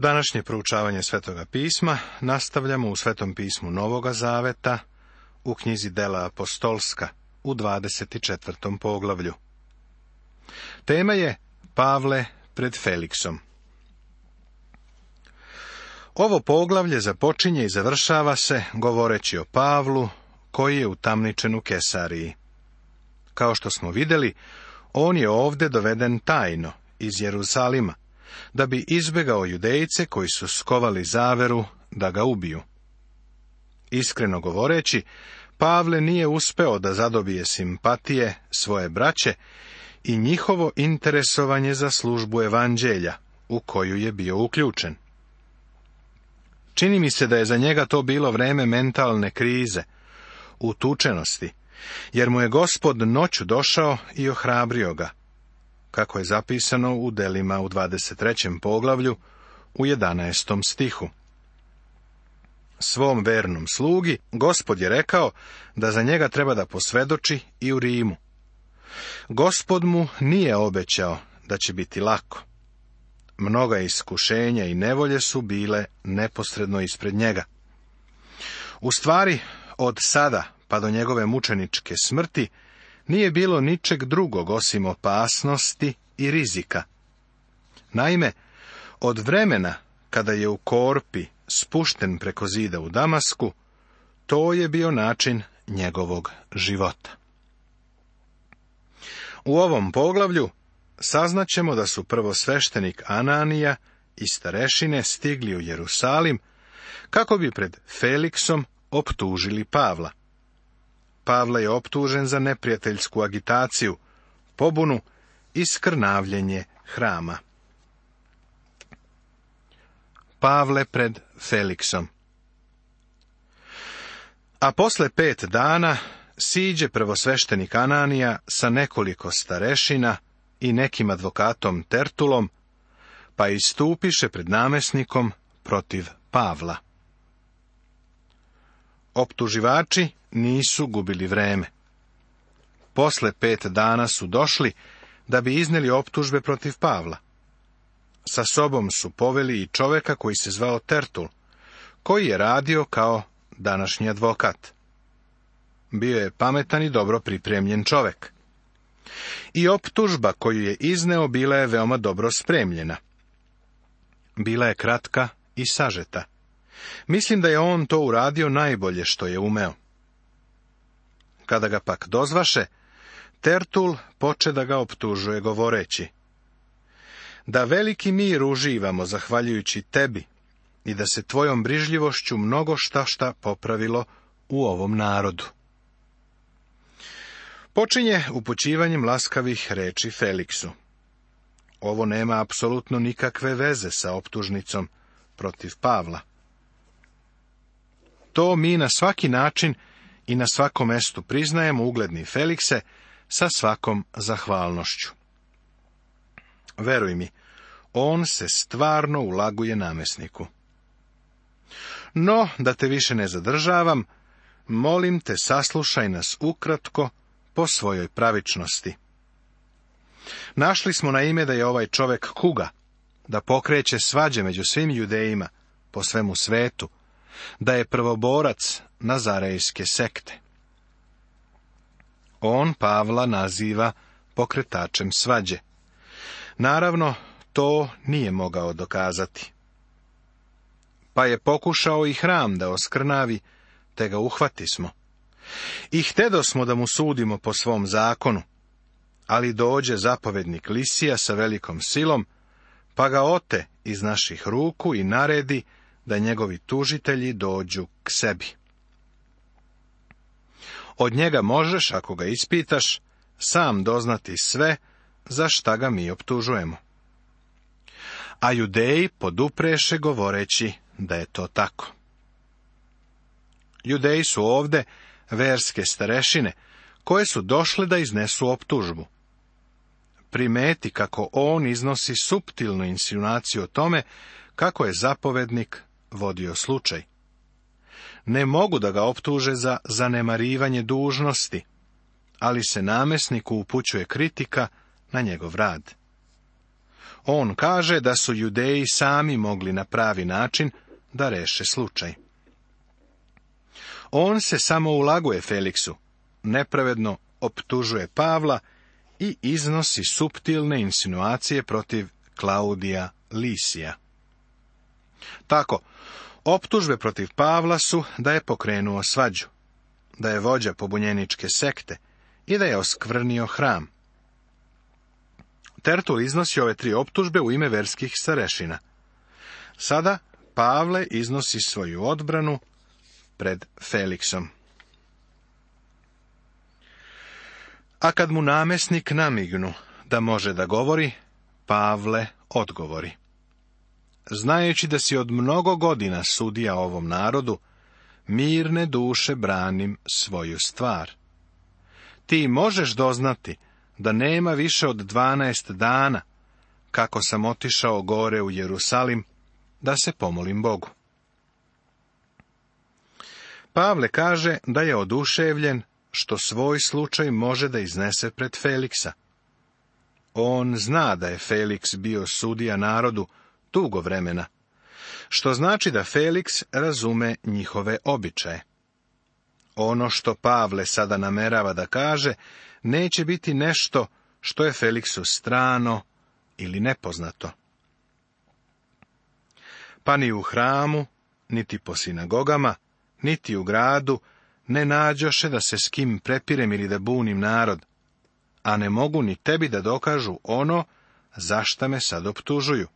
Današnje proučavanje Svetoga pisma nastavljamo u Svetom pismu Novoga Zaveta u knjizi Dela Apostolska u 24. poglavlju. Tema je Pavle pred Feliksom. Ovo poglavlje započinje i završava se govoreći o Pavlu koji je utamničen u Kesariji. Kao što smo videli on je ovde doveden tajno iz Jeruzalima – da bi izbjegao judejce koji su skovali zaveru da ga ubiju. Iskreno govoreći, Pavle nije uspeo da zadobije simpatije svoje braće i njihovo interesovanje za službu evanđelja, u koju je bio uključen. Čini mi se da je za njega to bilo vreme mentalne krize, utučenosti, jer mu je gospod noću došao i ohrabrio ga, kako je zapisano u delima u 23. poglavlju u 11. stihu. Svom vernom slugi gospod je rekao da za njega treba da posvedoči i u Rimu. Gospod mu nije obećao da će biti lako. Mnoga iskušenja i nevolje su bile neposredno ispred njega. U stvari, od sada pa do njegove mučeničke smrti, nije bilo ničeg drugog osim opasnosti i rizika. Naime, od vremena kada je u korpi spušten preko zida u Damasku, to je bio način njegovog života. U ovom poglavlju saznaćemo da su prvosveštenik Ananija i starešine stigli u Jerusalim kako bi pred Feliksom optužili Pavla. Pavla je optužen za neprijateljsku agitaciju, pobunu i skrnavljenje hrama. Pavle pred Feliksom A posle pet dana siđe prvosveštenik Ananija sa nekoliko starešina i nekim advokatom Tertulom, pa istupiše pred namesnikom protiv Pavla. Optuživači nisu gubili vreme. Posle pet dana su došli da bi izneli optužbe protiv Pavla. Sa sobom su poveli i čoveka koji se zvao Tertul, koji je radio kao današnji advokat. Bio je pametan i dobro pripremljen čovek. I optužba koju je izneo bila je veoma dobro spremljena. Bila je kratka i sažeta. Mislim da je on to uradio najbolje što je umeo. Kada ga pak dozvaše, Tertul poče da ga optužuje govoreći. Da veliki mir uživamo zahvaljujući tebi i da se tvojom brižljivošću mnogo šta šta popravilo u ovom narodu. Počinje upućivanjem laskavih reči Feliksu. Ovo nema apsolutno nikakve veze sa optužnicom protiv Pavla. To mi na svaki način i na svakom mestu priznajemo ugledni Felikse sa svakom zahvalnošću. Veruj mi, on se stvarno ulaguje namesniku. No, da te više ne zadržavam, molim te saslušaj nas ukratko po svojoj pravičnosti. Našli smo na ime da je ovaj čovjek kuga, da pokreće svađe među svim judejima, po svemu svetu, da je prvoborac nazarejske sekte. On Pavla naziva pokretačem svađe. Naravno, to nije mogao dokazati. Pa je pokušao i hram da oskrnavi, te ga smo. I htedo smo da mu sudimo po svom zakonu, ali dođe zapovednik Lisija sa velikom silom, pa ga ote iz naših ruku i naredi da njegovi tužitelji dođu k sebi. Od njega možeš, ako ga ispitaš, sam doznati sve za šta ga mi optužujemo. A judeji podupreše govoreći da je to tako. Judeji su ovde verske starešine, koje su došle da iznesu optužbu. Primeti kako on iznosi suptilnu insinuaciju o tome kako je zapovednik vodio slučaj. Ne mogu da ga optuže za zanemarivanje dužnosti, ali se namesniku upućuje kritika na njegov rad. On kaže da su judeji sami mogli na pravi način da reše slučaj. On se samo ulaguje Feliksu, nepravedno optužuje Pavla i iznosi suptilne insinuacije protiv Klaudija Lisija. Tako, optužbe protiv Pavla su da je pokrenuo svađu, da je vođa pobunjeničke sekte i da je oskvrnio hram. Tertul iznosi ove tri optužbe u ime verskih starešina. Sada Pavle iznosi svoju odbranu pred Feliksom. A kad mu namesnik namignu da može da govori, Pavle odgovori znajući da si od mnogo godina sudija ovom narodu, mirne duše branim svoju stvar. Ti možeš doznati da nema više od dvanaest dana, kako sam otišao gore u Jerusalim, da se pomolim Bogu. Pavle kaže da je oduševljen što svoj slučaj može da iznese pred Feliksa. On zna da je Feliks bio sudija narodu dugo vremena, što znači da Felix razume njihove običaje. Ono što Pavle sada namerava da kaže, neće biti nešto što je Felixu strano ili nepoznato. Pa ni u hramu, niti po sinagogama, niti u gradu, ne nađoše da se s kim prepirem ili da bunim narod, a ne mogu ni tebi da dokažu ono zašta me sad optužuju.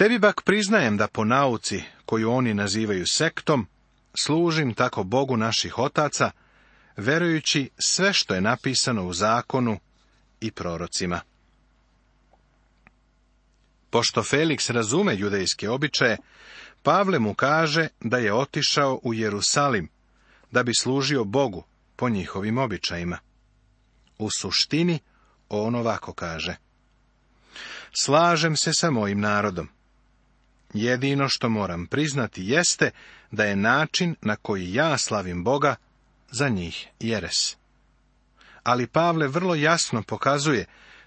Tebi bak priznajem da po nauci, koju oni nazivaju sektom, služim tako Bogu naših otaca, verujući sve što je napisano u zakonu i prorocima. Pošto Felix razume judejske običaje, Pavle mu kaže da je otišao u Jerusalim, da bi služio Bogu po njihovim običajima. U suštini, on ovako kaže. Slažem se sa mojim narodom. Jedino što moram priznati jeste da je način na koji ja slavim Boga za njih jeres. Ali Pavle vrlo jasno pokazuje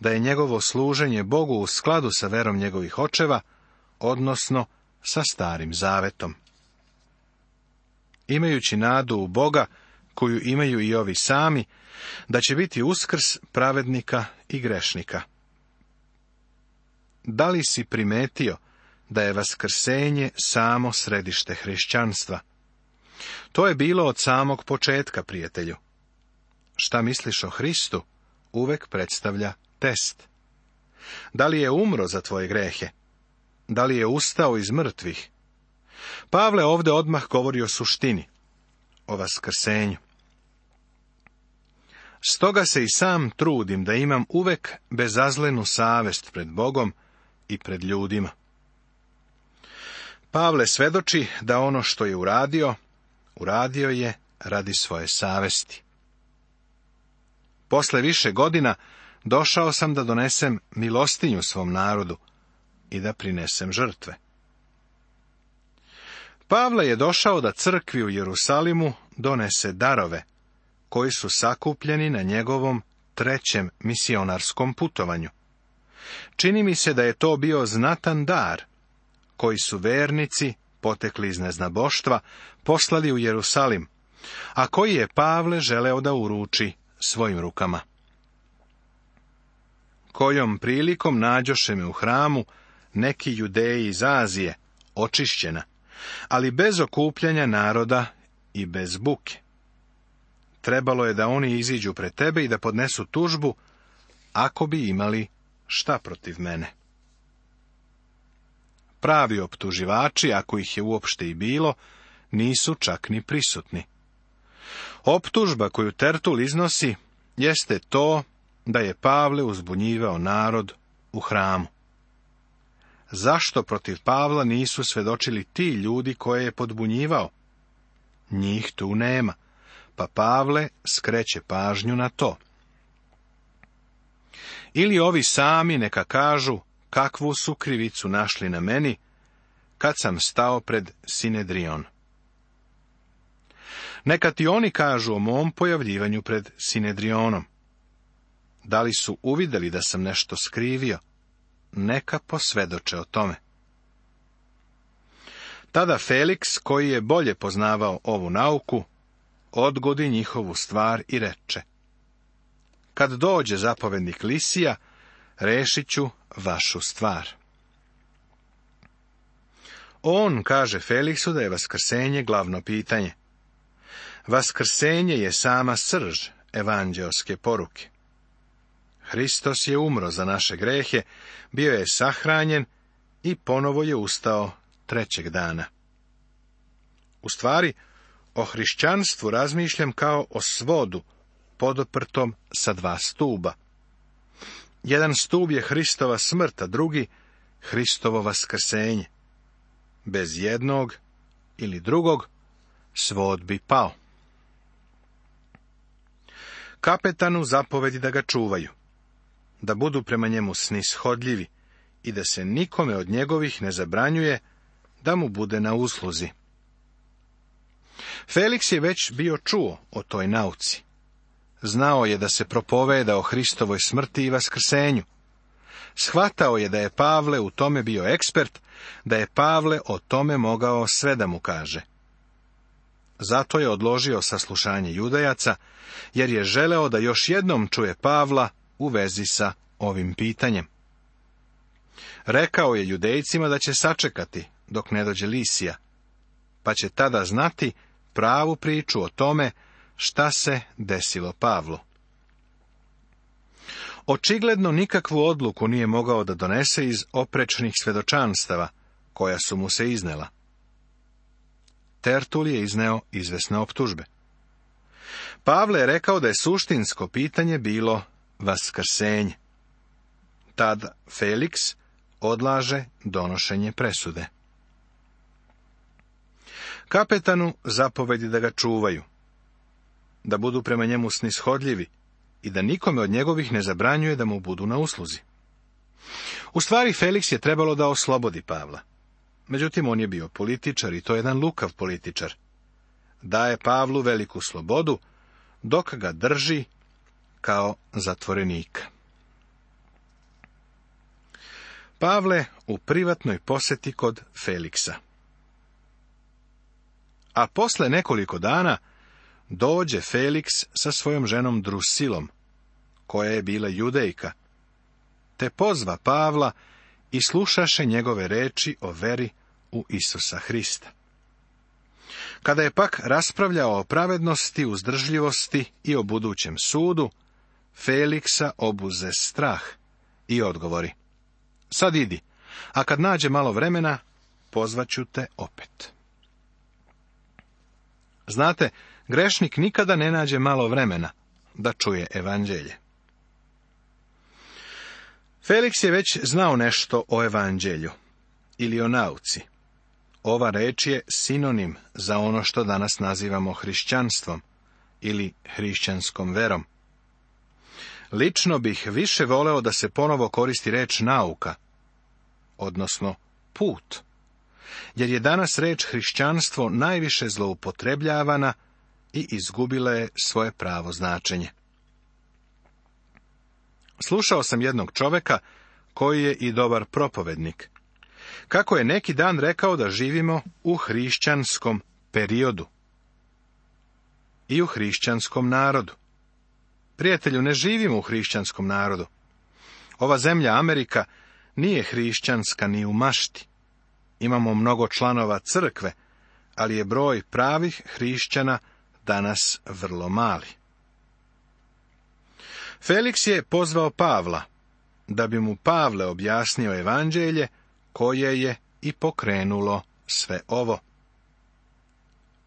da je njegovo služenje Bogu u skladu sa verom njegovih očeva, odnosno sa starim zavetom. Imajući nadu u Boga, koju imaju i ovi sami, da će biti uskrs pravednika i grešnika. Da li si primetio da je vaskrsenje samo središte hrišćanstva. To je bilo od samog početka, prijatelju. Šta misliš o Hristu uvek predstavlja test. Da li je umro za tvoje grehe? Da li je ustao iz mrtvih? Pavle ovde odmah govori o suštini, o vaskrsenju. Stoga se i sam trudim da imam uvek bezazlenu savest pred Bogom i pred ljudima. Pavle svedoči da ono što je uradio, uradio je radi svoje savesti. Posle više godina došao sam da donesem milostinju svom narodu i da prinesem žrtve. Pavle je došao da crkvi u Jerusalimu donese darove, koji su sakupljeni na njegovom trećem misionarskom putovanju. Čini mi se da je to bio znatan dar, koji su vernici, potekli iz neznaboštva, poslali u Jerusalim, a koji je Pavle želeo da uruči svojim rukama. Kojom prilikom nađoše me u hramu neki judeji iz Azije, očišćena, ali bez okupljanja naroda i bez buke. Trebalo je da oni iziđu pred tebe i da podnesu tužbu, ako bi imali šta protiv mene pravi optuživači, ako ih je uopšte i bilo, nisu čak ni prisutni. Optužba koju Tertul iznosi jeste to da je Pavle uzbunjivao narod u hramu. Zašto protiv Pavla nisu svedočili ti ljudi koje je podbunjivao? Njih tu nema, pa Pavle skreće pažnju na to. Ili ovi sami neka kažu, kakvu su krivicu našli na meni, kad sam stao pred Sinedrion. Neka ti oni kažu o mom pojavljivanju pred Sinedrionom. Da li su uvidjeli da sam nešto skrivio? Neka posvedoče o tome. Tada Felix, koji je bolje poznavao ovu nauku, odgodi njihovu stvar i reče. Kad dođe zapovednik Lisija, rešit ću vašu stvar. On kaže Feliksu da je vaskrsenje glavno pitanje. Vaskrsenje je sama srž evanđelske poruke. Hristos je umro za naše grehe, bio je sahranjen i ponovo je ustao trećeg dana. U stvari, o hrišćanstvu razmišljam kao o svodu, podoprtom sa dva stuba. Jedan stup je Hristova smrt, a drugi Hristovo vaskrsenje. Bez jednog ili drugog svod bi pao. Kapetanu zapovedi da ga čuvaju, da budu prema njemu snishodljivi i da se nikome od njegovih ne zabranjuje da mu bude na usluzi. Felix je već bio čuo o toj nauci znao je da se propoveda o Hristovoj smrti i vaskrsenju. Shvatao je da je Pavle u tome bio ekspert, da je Pavle o tome mogao sve da mu kaže. Zato je odložio saslušanje judajaca, jer je želeo da još jednom čuje Pavla u vezi sa ovim pitanjem. Rekao je judejcima da će sačekati dok ne dođe Lisija, pa će tada znati pravu priču o tome šta se desilo Pavlu. Očigledno nikakvu odluku nije mogao da donese iz oprečnih svedočanstava, koja su mu se iznela. Tertul je izneo izvesne optužbe. Pavle je rekao da je suštinsko pitanje bilo vaskrsenje. Tad Felix odlaže donošenje presude. Kapetanu zapovedi da ga čuvaju da budu prema njemu snishodljivi i da nikome od njegovih ne zabranjuje da mu budu na usluzi. U stvari, Felix je trebalo da oslobodi Pavla. Međutim, on je bio političar i to je jedan lukav političar. Daje Pavlu veliku slobodu, dok ga drži kao zatvorenika. Pavle u privatnoj posjeti kod Feliksa. A posle nekoliko dana dođe Felix sa svojom ženom Drusilom, koja je bila judejka, te pozva Pavla i slušaše njegove reči o veri u Isusa Hrista. Kada je pak raspravljao o pravednosti, uzdržljivosti i o budućem sudu, Feliksa obuze strah i odgovori. Sad idi, a kad nađe malo vremena, pozvaću te opet. Znate, grešnik nikada ne nađe malo vremena da čuje evanđelje. Felix je već znao nešto o evanđelju ili o nauci. Ova reč je sinonim za ono što danas nazivamo hrišćanstvom ili hrišćanskom verom. Lično bih više voleo da se ponovo koristi reč nauka, odnosno put, jer je danas reč hrišćanstvo najviše zloupotrebljavana i izgubila je svoje pravo značenje. Slušao sam jednog čoveka koji je i dobar propovednik. Kako je neki dan rekao da živimo u hrišćanskom periodu i u hrišćanskom narodu. Prijatelju, ne živimo u hrišćanskom narodu. Ova zemlja Amerika nije hrišćanska ni u mašti. Imamo mnogo članova crkve, ali je broj pravih hrišćana danas vrlo mali. Feliks je pozvao Pavla da bi mu Pavle objasnio evanđelje koje je i pokrenulo sve ovo.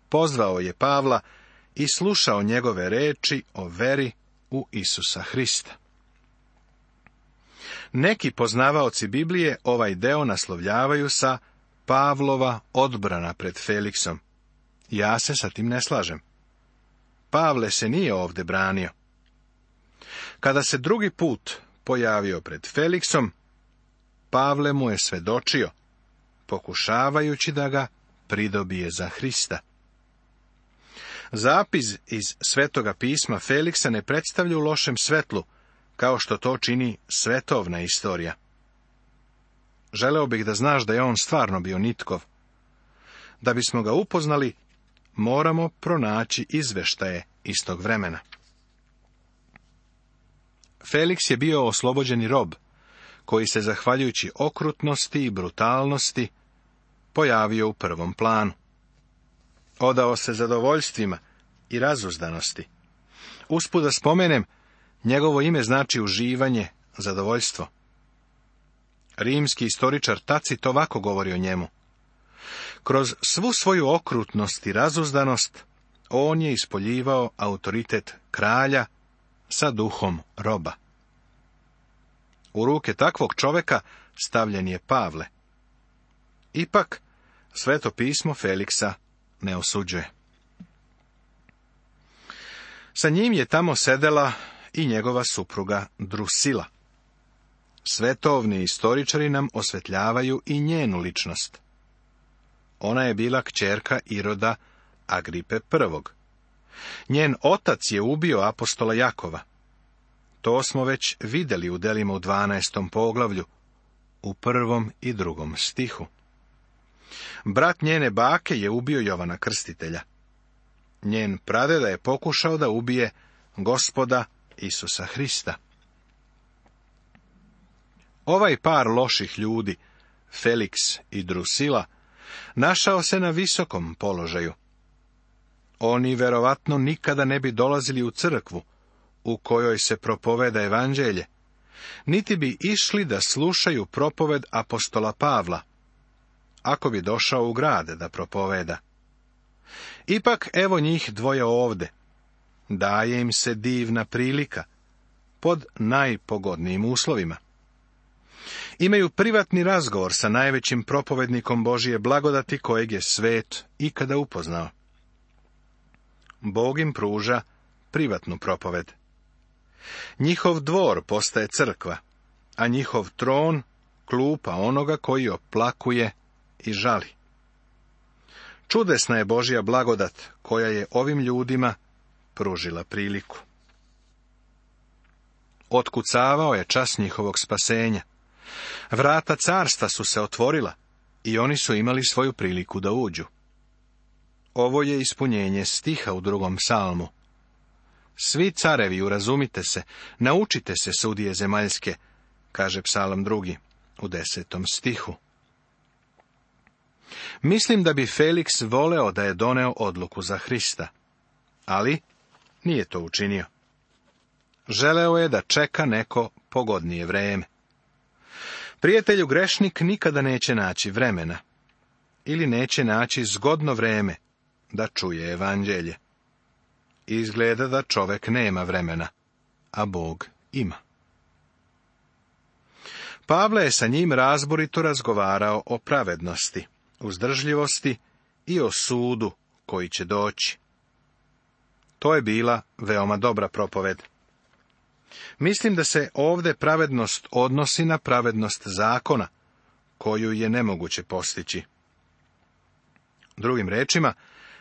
Pozvao je Pavla i slušao njegove reči o veri u Isusa Hrista. Neki poznavaoci Biblije ovaj deo naslovljavaju sa Pavlova odbrana pred Felixom. Ja se sa tim ne slažem. Pavle se nije ovdje branio. Kada se drugi put pojavio pred Feliksom, Pavle mu je svedočio, pokušavajući da ga pridobije za Hrista. Zapis iz Svetoga pisma Feliksa ne predstavlja u lošem svetlu, kao što to čini svetovna istorija. Želeo bih da znaš da je on stvarno bio nitkov. Da bismo ga upoznali, moramo pronaći izveštaje istog vremena. Felix je bio oslobođeni rob, koji se zahvaljujući okrutnosti i brutalnosti pojavio u prvom planu. Odao se zadovoljstvima i razuzdanosti. Usput da spomenem, njegovo ime znači uživanje, zadovoljstvo. Rimski istoričar Tacit ovako govori o njemu. Kroz svu svoju okrutnost i razuzdanost, on je ispoljivao autoritet kralja sa duhom roba. U ruke takvog čoveka stavljen je Pavle. Ipak, sveto pismo Feliksa ne osuđuje. Sa njim je tamo sedela i njegova supruga Drusila. Svetovni istoričari nam osvetljavaju i njenu ličnost. Ona je bila kćerka Iroda Agripe I. Njen otac je ubio apostola Jakova. To smo već vidjeli u delima u 12. poglavlju, u prvom i drugom stihu. Brat njene bake je ubio Jovana Krstitelja. Njen pradeda je pokušao da ubije gospoda Isusa Hrista. Ovaj par loših ljudi, Felix i Drusila, našao se na visokom položaju. Oni verovatno nikada ne bi dolazili u crkvu u kojoj se propoveda evanđelje, niti bi išli da slušaju propoved apostola Pavla, ako bi došao u grad da propoveda. Ipak evo njih dvoje ovde. Daje im se divna prilika, pod najpogodnijim uslovima. Imaju privatni razgovor sa najvećim propovednikom Božije blagodati kojeg je svet ikada upoznao. Bog im pruža privatnu propoved. Njihov dvor postaje crkva, a njihov tron klupa onoga koji oplakuje i žali. Čudesna je Božja blagodat koja je ovim ljudima pružila priliku. Otkucavao je čas njihovog spasenja. Vrata carstva su se otvorila i oni su imali svoju priliku da uđu. Ovo je ispunjenje stiha u drugom psalmu. Svi carevi, urazumite se, naučite se sudije zemaljske, kaže psalam drugi u desetom stihu. Mislim da bi Felix voleo da je doneo odluku za Hrista, ali nije to učinio. Želeo je da čeka neko pogodnije vreme. Prijatelju grešnik nikada neće naći vremena ili neće naći zgodno vreme da čuje evanđelje. Izgleda da čovek nema vremena, a Bog ima. Pavle je sa njim razborito razgovarao o pravednosti, uzdržljivosti i o sudu koji će doći. To je bila veoma dobra propoved. Mislim da se ovdje pravednost odnosi na pravednost zakona, koju je nemoguće postići. Drugim rečima,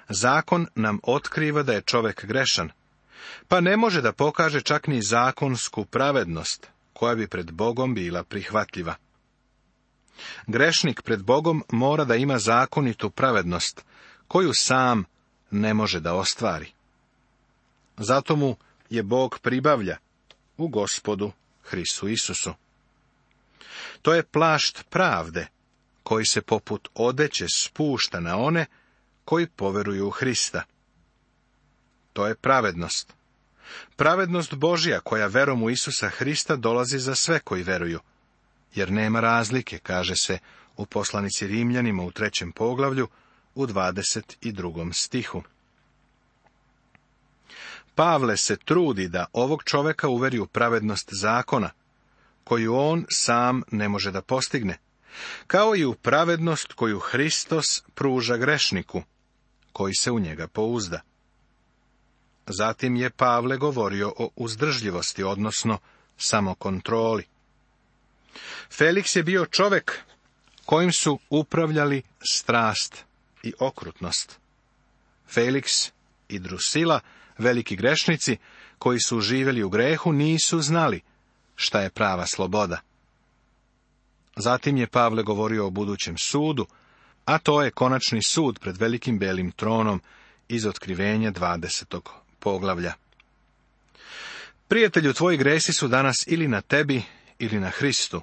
zakon nam otkriva da je čovjek grešan, pa ne može da pokaže čak ni zakonsku pravednost, koja bi pred Bogom bila prihvatljiva. Grešnik pred Bogom mora da ima zakonitu pravednost, koju sam ne može da ostvari. Zato mu je Bog pribavlja u gospodu Hristu Isusu. To je plašt pravde, koji se poput odeće spušta na one koji poveruju u Hrista. To je pravednost. Pravednost Božja koja verom u Isusa Hrista dolazi za sve koji veruju, jer nema razlike, kaže se u poslanici Rimljanima u trećem poglavlju u 22. stihu. Pavle se trudi da ovog čoveka uveri u pravednost zakona, koju on sam ne može da postigne, kao i u pravednost koju Hristos pruža grešniku, koji se u njega pouzda. Zatim je Pavle govorio o uzdržljivosti, odnosno samokontroli. Felix je bio čovek kojim su upravljali strast i okrutnost. Felix i Drusila Veliki grešnici, koji su živjeli u grehu, nisu znali šta je prava sloboda. Zatim je Pavle govorio o budućem sudu, a to je konačni sud pred velikim belim tronom iz otkrivenja 20. poglavlja. Prijatelju, tvoji gresi su danas ili na tebi ili na Hristu.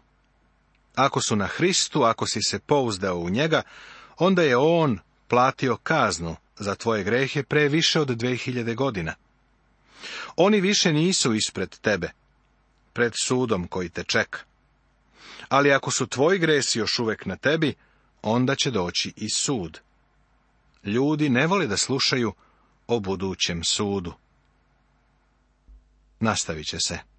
Ako su na Hristu, ako si se pouzdao u njega, onda je on platio kaznu za tvoje grehe pre više od 2000 godina. Oni više nisu ispred tebe, pred sudom koji te čeka. Ali ako su tvoji gresi još uvek na tebi, onda će doći i sud. Ljudi ne vole da slušaju o budućem sudu. Nastavit će se.